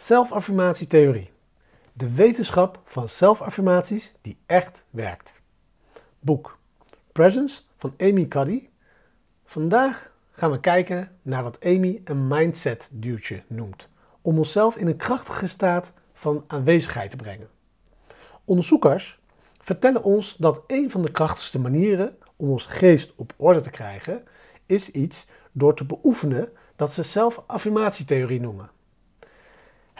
Zelfaffirmatietheorie. De wetenschap van zelfaffirmaties die echt werkt. Boek Presence van Amy Cuddy. Vandaag gaan we kijken naar wat Amy een mindset duwtje noemt. Om onszelf in een krachtige staat van aanwezigheid te brengen. Onderzoekers vertellen ons dat een van de krachtigste manieren om ons geest op orde te krijgen is iets door te beoefenen dat ze zelfaffirmatietheorie noemen.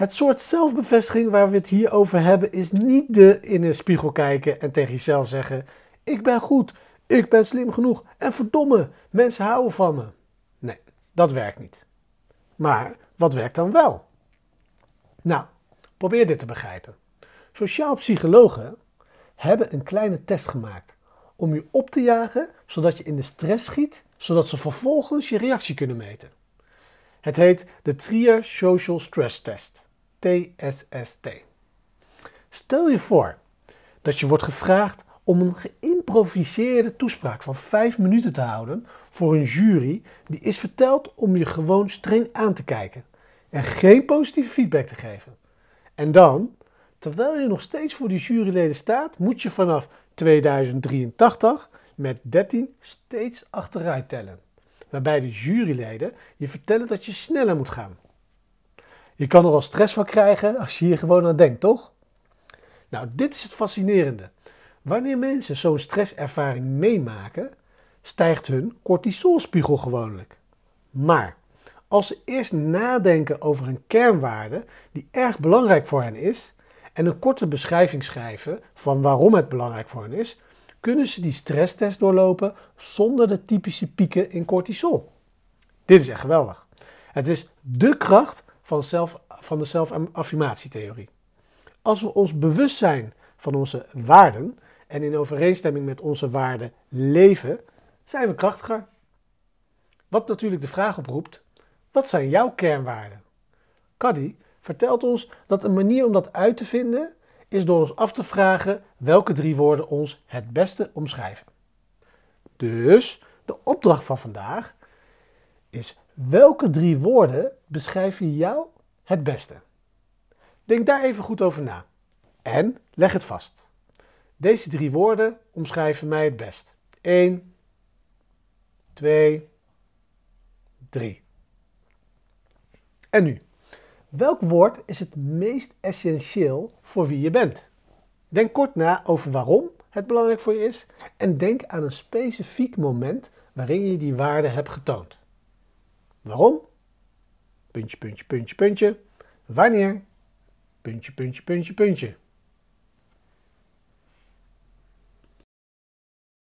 Het soort zelfbevestiging waar we het hier over hebben is niet de in een spiegel kijken en tegen jezelf zeggen: Ik ben goed, ik ben slim genoeg en verdomme, mensen houden van me. Nee, dat werkt niet. Maar wat werkt dan wel? Nou, probeer dit te begrijpen. Sociaal psychologen hebben een kleine test gemaakt om je op te jagen zodat je in de stress schiet, zodat ze vervolgens je reactie kunnen meten. Het heet de Trier Social Stress Test. TSST. Stel je voor dat je wordt gevraagd om een geïmproviseerde toespraak van 5 minuten te houden voor een jury die is verteld om je gewoon streng aan te kijken en geen positieve feedback te geven. En dan, terwijl je nog steeds voor die juryleden staat, moet je vanaf 2083 met 13 steeds achteruit tellen. Waarbij de juryleden je vertellen dat je sneller moet gaan. Je kan er al stress van krijgen als je hier gewoon aan denkt, toch? Nou, dit is het fascinerende. Wanneer mensen zo'n stresservaring meemaken, stijgt hun cortisolspiegel gewoonlijk. Maar als ze eerst nadenken over een kernwaarde die erg belangrijk voor hen is en een korte beschrijving schrijven van waarom het belangrijk voor hen is, kunnen ze die stresstest doorlopen zonder de typische pieken in cortisol. Dit is echt geweldig. Het is de kracht van, zelf, van de zelfaffirmatietheorie. Als we ons bewust zijn van onze waarden en in overeenstemming met onze waarden leven, zijn we krachtiger. Wat natuurlijk de vraag oproept, wat zijn jouw kernwaarden? Caddy vertelt ons dat een manier om dat uit te vinden is door ons af te vragen welke drie woorden ons het beste omschrijven. Dus de opdracht van vandaag is welke drie woorden beschrijven jou het beste? Denk daar even goed over na. En leg het vast. Deze drie woorden omschrijven mij het best. 1, 2, 3. En nu, welk woord is het meest essentieel voor wie je bent? Denk kort na over waarom het belangrijk voor je is en denk aan een specifiek moment waarin je die waarde hebt getoond. Waarom? Puntje, puntje, puntje, puntje. Wanneer? Puntje, puntje, puntje, puntje.